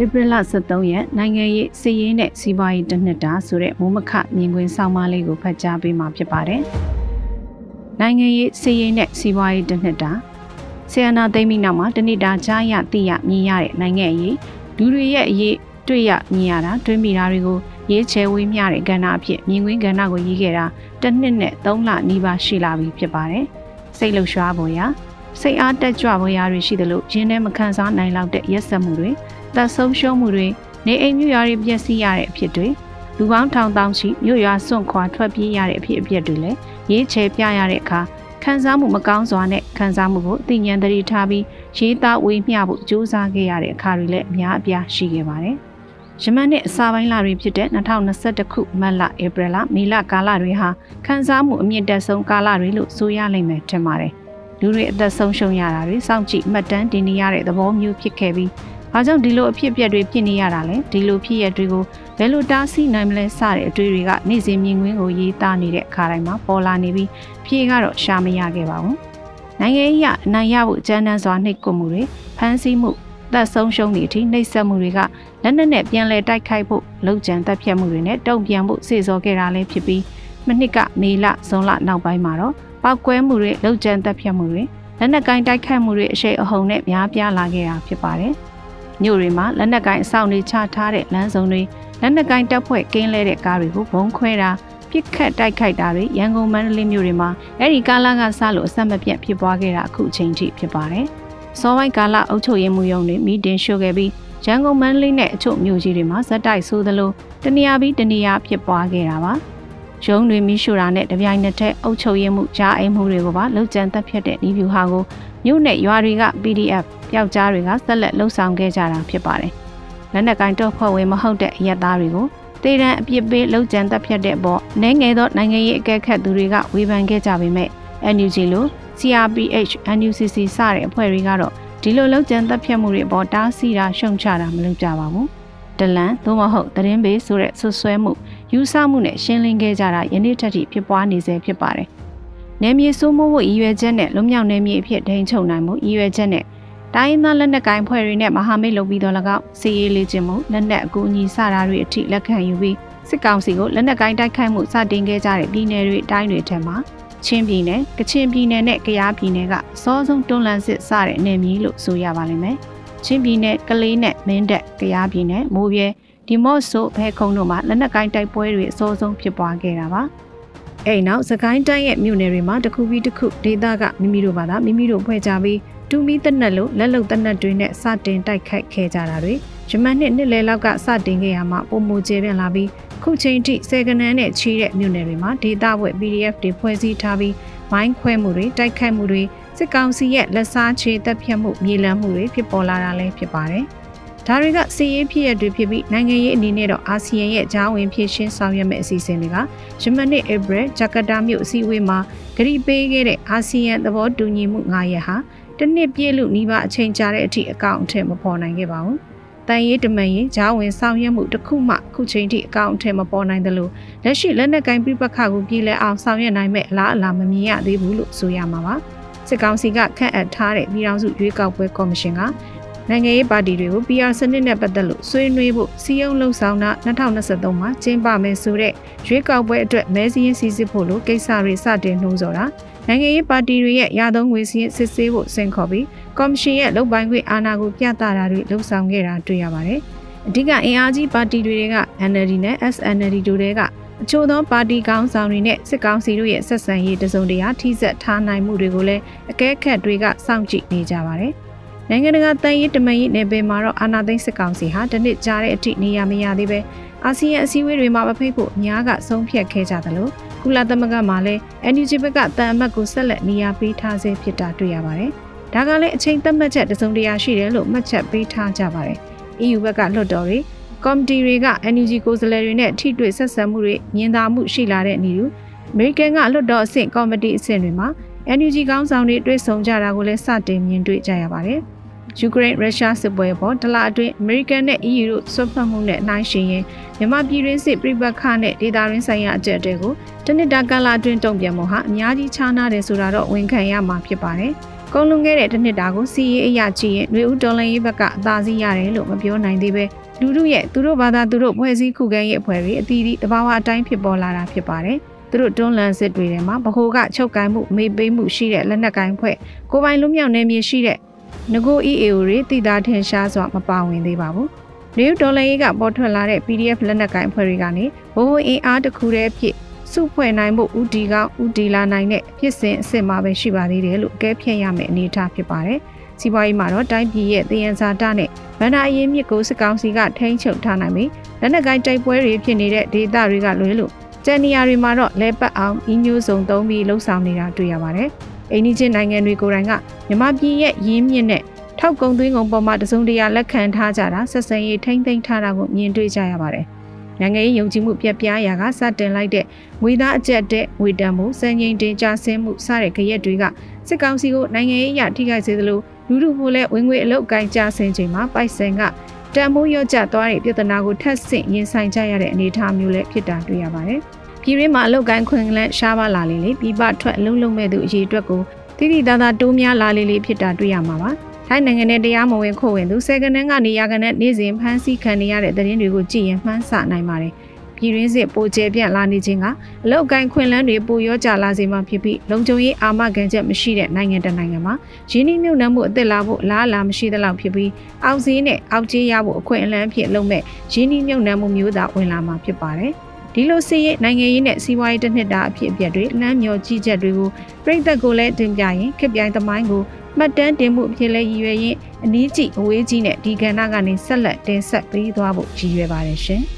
ဧပြီလ23ရက်နိုင်ငံရေးစီးရေးနဲ့စီးပွားရေးတစ်နှစ်တာဆိုတဲ့မိုးမခမြင်ကွင်းဆောင်းပါးလေးကိုဖတ်ကြားပေးမှာဖြစ်ပါတယ်။နိုင်ငံရေးစီးရေးနဲ့စီးပွားရေးတစ်နှစ်တာဆီယနာသိမ့်ပြီးနောက်မှာတနစ်တာကြားရသိရမြင်ရတဲ့နိုင်ငံရေးလူတွေရဲ့အရေးတွေ့ရမြင်ရတာတွေးမိတာတွေကိုရေးချဲဝေးမျှတဲ့ကဏ္ဍအဖြစ်မြင်ကွင်းကဏ္ဍကိုရေးခဲ့တာတစ်နှစ်နဲ့၃လနီးပါးရှိလာပြီဖြစ်ပါတယ်။စိတ်လှုပ်ရှားပေါ်ရာစိတ်အားတက်ကြွပေါ်ရာတွေရှိသလိုရင်းနှဲမခံစားနိုင်လောက်တဲ့ရက်စက်မှုတွေ သက်ဆုံးရှုံးမှုတွေနေအိမ်မြို့ရွာတွေပျက်စီးရတဲ့အဖြစ်တွေလူပေါင်းထောင်တောင်းချီမြို့ရွာစွန့်ခွာထွက်ပြေးရတဲ့အဖြစ်အပျက်တွေလည်းရေးချဲပြရတဲ့အခါခံစားမှုမကောင်းစွာနဲ့ခံစားမှုကိုအသိဉာဏ်တည်းထားပြီးရေးသားဝေမျှဖို့ကြိုးစားခဲ့ရတဲ့အခါတွေလည်းအများအပြားရှိခဲ့ပါတယ်။ယမန်နှစ်အစပိုင်းလတွေဖြစ်တဲ့2021ခုမတ်လဧပြီလမေလကာလတွေဟာခံစားမှုအမြင့်တက်ဆုံးကာလတွေလို့ဆိုရလိမ့်မယ်ထင်ပါတယ်။လူတွေအသက်ဆုံးရှုံးရတာတွေစောင့်ကြည့်မှတ်တမ်းတင်နေရတဲ့သဘောမျိုးဖြစ်ခဲ့ပြီး။ ဘာကြောင့်ဒီလိုအဖြစ်အပျက်တွေဖြစ်နေရတာလဲ။ဒီလိုဖြစ်ရတွေကိုဘယ်လိုတားဆီးနိုင်မလဲစတဲ့အတွေ့တွေကနေ့စဉ်မြင်ကွင်းကိုရေးသားနေတဲ့အခါတိုင်းမှာပေါ်လာနေပြီးဖြေကတော့ရှာမရခဲ့ပါဘူး။နိုင်ငံရေးအနိုင်ရဖို့ကြမ်းတမ်းစွာနှိပ်ကွပ်မှုတွေဖမ်းဆီးမှုသက်ဆုံးရှုံးသည့်အထိနှိပ်စက်မှုတွေကလက်နက်နဲ့ပြန်လည်တိုက်ခိုက်ဖို့လှုပ်ကြံတပ်ဖြတ်မှုတွေနဲ့တုံ့ပြန်ဖို့စေစောခဲ့တာလည်းဖြစ်ပြီးမနှစ်ကမေလဇွန်လနောက်ပိုင်းမှာတော့ပောက်ကွဲမှုတွေလှုပ်ကြံတပ်ဖြတ်မှုတွေလက်နက်ကင်တိုက်ခိုက်မှုတွေအရှိအဟုန်နဲ့များပြားလာခဲ့တာဖြစ်ပါတယ်။ မြို့တွေမှာလက်နက်ကိုင်းအဆောင်တွေချထားတဲ့လမ်းစုံတွေလက်နက်ကိုင်းတပ်ဖွဲ့ကင်းလဲတဲ့ကားတွေကိုဘုံခွဲတာပြစ်ခတ်တိုက်ခိုက်တာတွေရန်ကုန်မန္တလေးမြို့တွေမှာအဲ့ဒီကာလကစလို့အဆက်မပြတ်ဖြစ်ပွားခဲ့တာအခုအချိန်ထိဖြစ်ပါတယ်။စောပိုင်းကာလအုပ်ချုပ်ရေးမှုရုံးတွေမီတင်ရှို့ခဲ့ပြီးရန်ကုန်မန္တလေးနဲ့အချို့မြို့ကြီးတွေမှာဇက်တိုက်ဆိုးသလိုတနေရာပြီးတနေရာဖြစ်ပွားခဲ့တာပါ။ ရုံးတွေမိရှို့တာနဲ့တပြိုင်နက်တည်းအုပ်ချုပ်ရေးမှုကြားအိမ်မှုတွေကိုပါလှုပ်ကြံတက်ဖြတ်တဲ့ဤဗျူဟာကိုမြို့နယ်ရွာတွေက PDF ပျောက်ကြားတွေကဆက်လက်လှုပ်ဆောင်ခဲ့ကြတာဖြစ်ပါတယ်။လက်နက်ကိုင်းတော့ဖွဲ့ဝင်မဟုတ်တဲ့အရက်သားတွေကိုတေတံအပြစ်ပေးလှုပ်ကြံတက်ဖြတ်တဲ့ပေါ်နှဲငယ်သောနိုင်ငံရေးအကဲခတ်သူတွေကဝေဖန်ခဲ့ကြပေမဲ့ NUG လို့ CRPH NUCC စတဲ့အဖွဲ့တွေကတော့ဒီလိုလှုပ်ကြံတက်ဖြတ်မှုတွေပေါ်တားဆီးတာရှုံချတာမလုပ်ကြပါဘူး။တလန်သို့မဟုတ်သတင်းပေးဆိုတဲ့ဆွဆွဲမှု ယူဆမှုနဲ့ရှင်းလင်းခဲ့ကြတာယနေ့ထက်ထိဖြစ်ပွားနေစေဖြစ်ပါတယ်။နယ်မြေစိုးမိုးဖို့ရည်ရွယ်ချက်နဲ့လွတ်မြောက်နယ်မြေအဖြစ်ထိန်းချုပ်နိုင်မှုရည်ရွယ်ချက်နဲ့တိုင်းရင်းသားလက်နက်ကိုင်ဖွဲ့တွေနဲ့မဟာမိတ်လုပ်ပြီးတော့၎င်းစီရေးလေ့ကျင့်မှုလက်နက်အကူအညီစတာတွေအထိလက်ခံယူပြီးစစ်ကောင်စီကိုလက်နက်ကိုင်တိုက်ခိုက်မှုစတင်ခဲ့ကြတဲ့ပြည်နယ်တွေတိုင်းတွေထဲမှာချင်းပြည်နယ်ကချင်ပြည်နယ်နဲ့ကယားပြည်နယ်ကစောဆုံးတွန်းလှန်စစ်စတဲ့နယ်မြေလို့ဆိုရပါလိမ့်မယ်ချင်းပြည်နယ်ကလေးနဲ့မင်းတပ်ကယားပြည်နယ်မိုးပြဲ ဒီမော့ဆိုဘဲခုံတို့မှာလက်နက်ကိုင်တိုက်ပွဲတွေအစောဆုံးဖြစ်ပွားခဲ့တာပါ။အဲ့နောက်စကိုင်းတိုင်းရဲ့မြို့နယ်တွေမှာတစ်ခုပြီးတစ်ခုဒေသကမိမိတို့ဘာသာမိမိတို့ဖွဲ့ကြပြီးတူမီတက်နက်လို့လက်လုံတက်နက်တွေနဲ့စတင်တိုက်ခိုက်ခဲ့ကြတာတွေဂျမန်နှစ်နှစ်လယ်လောက်ကစတင်ခဲ့ရမှာပုံမူကျပြန်လာပြီးခုချိန်ထိစေကနန်းနဲ့ချီးတဲ့မြို့နယ်တွေမှာဒေသဝက် PDF တွေဖွဲ့စည်းထားပြီးမိုင်းခွဲမှုတွေတိုက်ခိုက်မှုတွေစစ်ကောင်စီရဲ့လက်စားချေတပ်ဖြတ်မှုမြေလံမှုတွေဖြစ်ပေါ်လာတာလည်းဖြစ်ပါတယ်။ ဒါတွေကစီးရေးဖြစ်ရတွေဖြစ်ပြီးနိုင်ငံရေးအနေနဲ့တော့အာဆီယံရဲ့ဂျာဝင်ဖြည့်ရှင်းဆောင်ရွက်မယ့်အစီအစဉ်တွေကယမနစ်ဧပြီဂျကာတာမြို့အစည်းအဝေးမှာဂရီပေးခဲ့တဲ့အာဆီယံသဘောတူညီမှု9ရက်ဟာတစ်နှစ်ပြည့်လို့နှီးပါအချိန်ကြာတဲ့အထိအကောင့်အထက်မပေါ်နိုင်ခဲ့ပါဘူး။တန်ရေးတမန်ရေးဂျာဝင်ဆောင်ရွက်မှုတစ်ခုမှခုချိန်ထိအကောင့်အထက်မပေါ်နိုင်တယ်လို့လက်ရှိလက်နက်ကင်ပြပခါကိုပြည်လဲအောင်ဆောင်ရွက်နိုင်မဲ့အလားအလာမမြင်ရသေးဘူးလို့ဆိုရမှာပါ။စစ်ကောင်စီကခန့်အပ်ထားတဲ့ပြည်ထောင်စုရွေးကောက်ပွဲကော်မရှင်က နိုင်ငံရေးပါတီတွေကို PR စနစ်နဲ့ပတ်သက်လို့ဆွေးနွေးဖို့စီယုံလှုံ့ဆော်တာ2023မှာကျင်းပမယ်ဆိုတဲ့ရွေးကောက်ပွဲအတွက်မဲစည်းရင်းစီစစ်ဖို့လို့ကိစ္စတွေစတင်နှိုးဆော်တာနိုင်ငံရေးပါတီတွေရဲ့ရသုံးငွေစည်းစစ်ဆေးဖို့စင်ခေါ်ပြီးကော်မရှင်ရဲ့လုပ်ပိုင်ခွင့်အာဏာကိုပြသတာတွေလှုံ့ဆော်ခဲ့တာတွေ့ရပါတယ်။အဓိကအင်အားကြီးပါတီတွေက NLD နဲ့ SNLD တို့တွေကအချို့သောပါတီကောင်းဆောင်တွေနဲ့စစ်ကောင်စီတို့ရဲ့ဆက်ဆံရေးတစုံတရာထိစပ်ထားနိုင်မှုတွေကိုလည်းအကဲခတ်တွေကစောင့်ကြည့်နေကြပါတယ်။ နိုင်ငံတကာတန်ရေးတမန်ရေးနယ်ပယ်မှာတော့အာဏာသိမ်းစစ်ကောင်စီဟာတနစ်ကြားတဲ့အထိနေရမရသေးပဲအာဆီယံအစည်းအဝေးတွေမှာမဖိတ်ဖို့အများကဆုံးဖြတ်ခဲ့ကြတယ်လို့ကုလသမဂ္ဂမှာလည်း NUG ဘက်ကတန်အမတ်ကိုဆက်လက်နေရာပေးထားဆဲဖြစ်တာတွေ့ရပါတယ်။ဒါကလည်းအချိန်သတ်မှတ်ချက်တစုံတရာရှိတယ်လို့မှတ်ချက်ပေးထားကြပါတယ်။ EU ဘက်ကလွှတ်တော်တွေကော်မတီတွေက NUG ကိုယ်စားလှယ်တွေနဲ့ထိတွေ့ဆက်ဆံမှုတွေမြင်သာမှုရှိလာတဲ့အနေနဲ့အမေရိကန်ကလွှတ်တော်အဆင့်ကော်မတီအဆင့်တွေမှာ NUG ကောင်းဆောင်တွေတွေ့ဆုံကြတာကိုလည်းစတင်မြင်တွေ့ကြရပါတယ်။ယူကရိန်းရုရှားစစ်ပွဲပေါ်တလအတွင်းအမေရိကန်နဲ့ EU တို့ဆွတ်ဖက်မှုနဲ့နှိုင်းယှဉ်ရင်မြန်မာပြည်တွင်းစစ်ပြိပခနဲ့ဒေသတွင်းဆိုင်ရာအကြက်တွေကိုတနစ်တာကာလအတွင်းတုံ့ပြန်မှုဟာအများကြီးခြားနားတယ်ဆိုတာတော့ဝန်ခံရမှာဖြစ်ပါတယ်။ကုန်လွန်ခဲ့တဲ့တစ်နှစ်တာကိုစီရေးအရာကြည့်ရင်ຫນွေဦးတော်လန်ရေးဘက်ကအသာစီးရတယ်လို့မပြောနိုင်သေးပဲလူတို့ရဲ့သူတို့ဘာသာသူတို့ဖွဲ့စည်းခုခံရေးအဖွဲ့တွေအသီးသီးတဘာဝအတိုင်းဖြစ်ပေါ်လာတာဖြစ်ပါတယ်။ သူတို့တွန်းလှန်စစ်တွေထဲမှာဗဟိုကချုပ်ကိုင်မှုမေးပေးမှုရှိတဲ့လက်နက်ကိုင်ဖွဲ့ကိုပိုင်လူမြောက်နယ်မြေရှိတဲ့ငကို EAO တွေတည်တာထင်ရှားစွာမပါဝင်သေးပါဘူး။နေဒေါ်လာရေးကပေါ်ထွက်လာတဲ့ PDF လက်နက်ကိုင်အဖွဲ့တွေကနေဘိုးအင်အားတစ်ခုတည်းဖြစ်စုဖွဲ့နိုင်မှုဥတီကောင်းဥတီလာနိုင်တဲ့ဖြစ်စဉ်အစ်စ်မှာပဲရှိပါသေးတယ်လို့အကဲဖြတ်ရမယ့်အနေအထားဖြစ်ပါတယ်။စီးပွားရေးမှာတော့တိုင်းပြည်ရဲ့တည်ရန်စာတနဲ့ဗန္ဒာအရင်မြစ်ကိုစစ်ကောင်စီကထိန်းချုပ်ထားနိုင်ပြီးလက်နက်ကိုင်းတိုက်ပွဲတွေဖြစ်နေတဲ့ဒေသတွေကလွဲလို့ ကျန်နေရာတွေမှာတော့လဲပတ်အောင်ဤမျိုးစုံသုံးပြီးလှုပ်ဆောင်နေတာတွေ့ရပါတယ်။အိန္ဒိချင်းနိုင်ငံတွေကိုယ်တိုင်ကမြမပြည်ရဲ့ရင်းမြစ်နဲ့ထောက်ကုံသွင်းကုန်ပေါ်မှာတစုံတရာလက်ခံထားကြတာဆက်ဆံရေးထိမ့်သိမ်းထားတာကိုမြင်တွေ့ကြရပါတယ်။နိုင်ငံရေးယုံကြည်မှုပြက်ပြားရာကစတင်လိုက်တဲ့ငွေသားအကျက်တဲ့ငွေတန်မှုစံချိန်တင်ကြဆင်းမှုစတဲ့ကြရက်တွေကစစ်ကောင်စီကိုနိုင်ငံရေးအရထိခိုက်စေသလိုလူလူဖို့လဲဝင်ငွေအလုတ်ကိုင်းကြဆင်းချိန်မှာပိုက်ဆန်က တန်မိုးရော့ကျသွားတဲ့ပြဿနာကိုထပ်ဆင့်ရင်ဆိုင်ကြရတဲ့အနေအထားမျိုးလည်းဖြစ်တာတွေ့ရပါတယ်။ပြည်ရင်းမှာအလုတ်ကိုင်းခွင်လန့်ရှားပါလာလေလေပြပထွက်အလုံးလုံးမဲ့သူအရေးအတွက်ကိုတိတိသားသားတိုးများလာလေလေဖြစ်တာတွေ့ရမှာပါ။ထိုင်းနိုင်ငံနဲ့တရားမဝင်ခိုးဝင်သူဆယ်ကနန်းကနေရာကနန်းနေ့စဉ်ဖမ်းဆီးခံနေရတဲ့သတင်းတွေကိုကြည့်ရင်မှန်းဆနိုင်ပါတယ်။ ပြည်ရင်းစစ်ပိုကျဲပြန့်လာနေခြင်းကအလောက်ကိုင်းခွင်လန်းတွေပိုရောကြလာစေမှဖြစ်ပြီးလုံခြုံရေးအာမခံချက်မရှိတဲ့နိုင်ငံတနိုင်ငံမှာရင်းနှီးမြှုပ်နှံမှုအသစ်လာဖို့လားလာမရှိသလောက်ဖြစ်ပြီးအောက်ဈေးနဲ့အောက်ကြေးရဖို့အခွင့်အလမ်းဖြစ်လုံးမဲ့ရင်းနှီးမြှုပ်နှံမှုမျိုးသာဝင်လာမှာဖြစ်ပါတယ်။ဒီလိုစီးရင်နိုင်ငံရေးနဲ့စီးပွားရေးတစ်နှစ်တာအဖြစ်အပျက်တွေလမ်းမျောကြီးချက်တွေကိုပြည်သက်ကိုလည်းတင်ပြရင်ခက်ပြိုင်သမိုင်းကိုမှတ်တမ်းတင်မှုအဖြစ်လဲရည်ရွယ်ရင်းအနည်းကြီးအဝေးကြီးနဲ့ဒီကဏ္ဍကနေဆက်လက်တင်ဆက်ပေးသွားဖို့ရည်ရွယ်ပါတယ်ရှင်။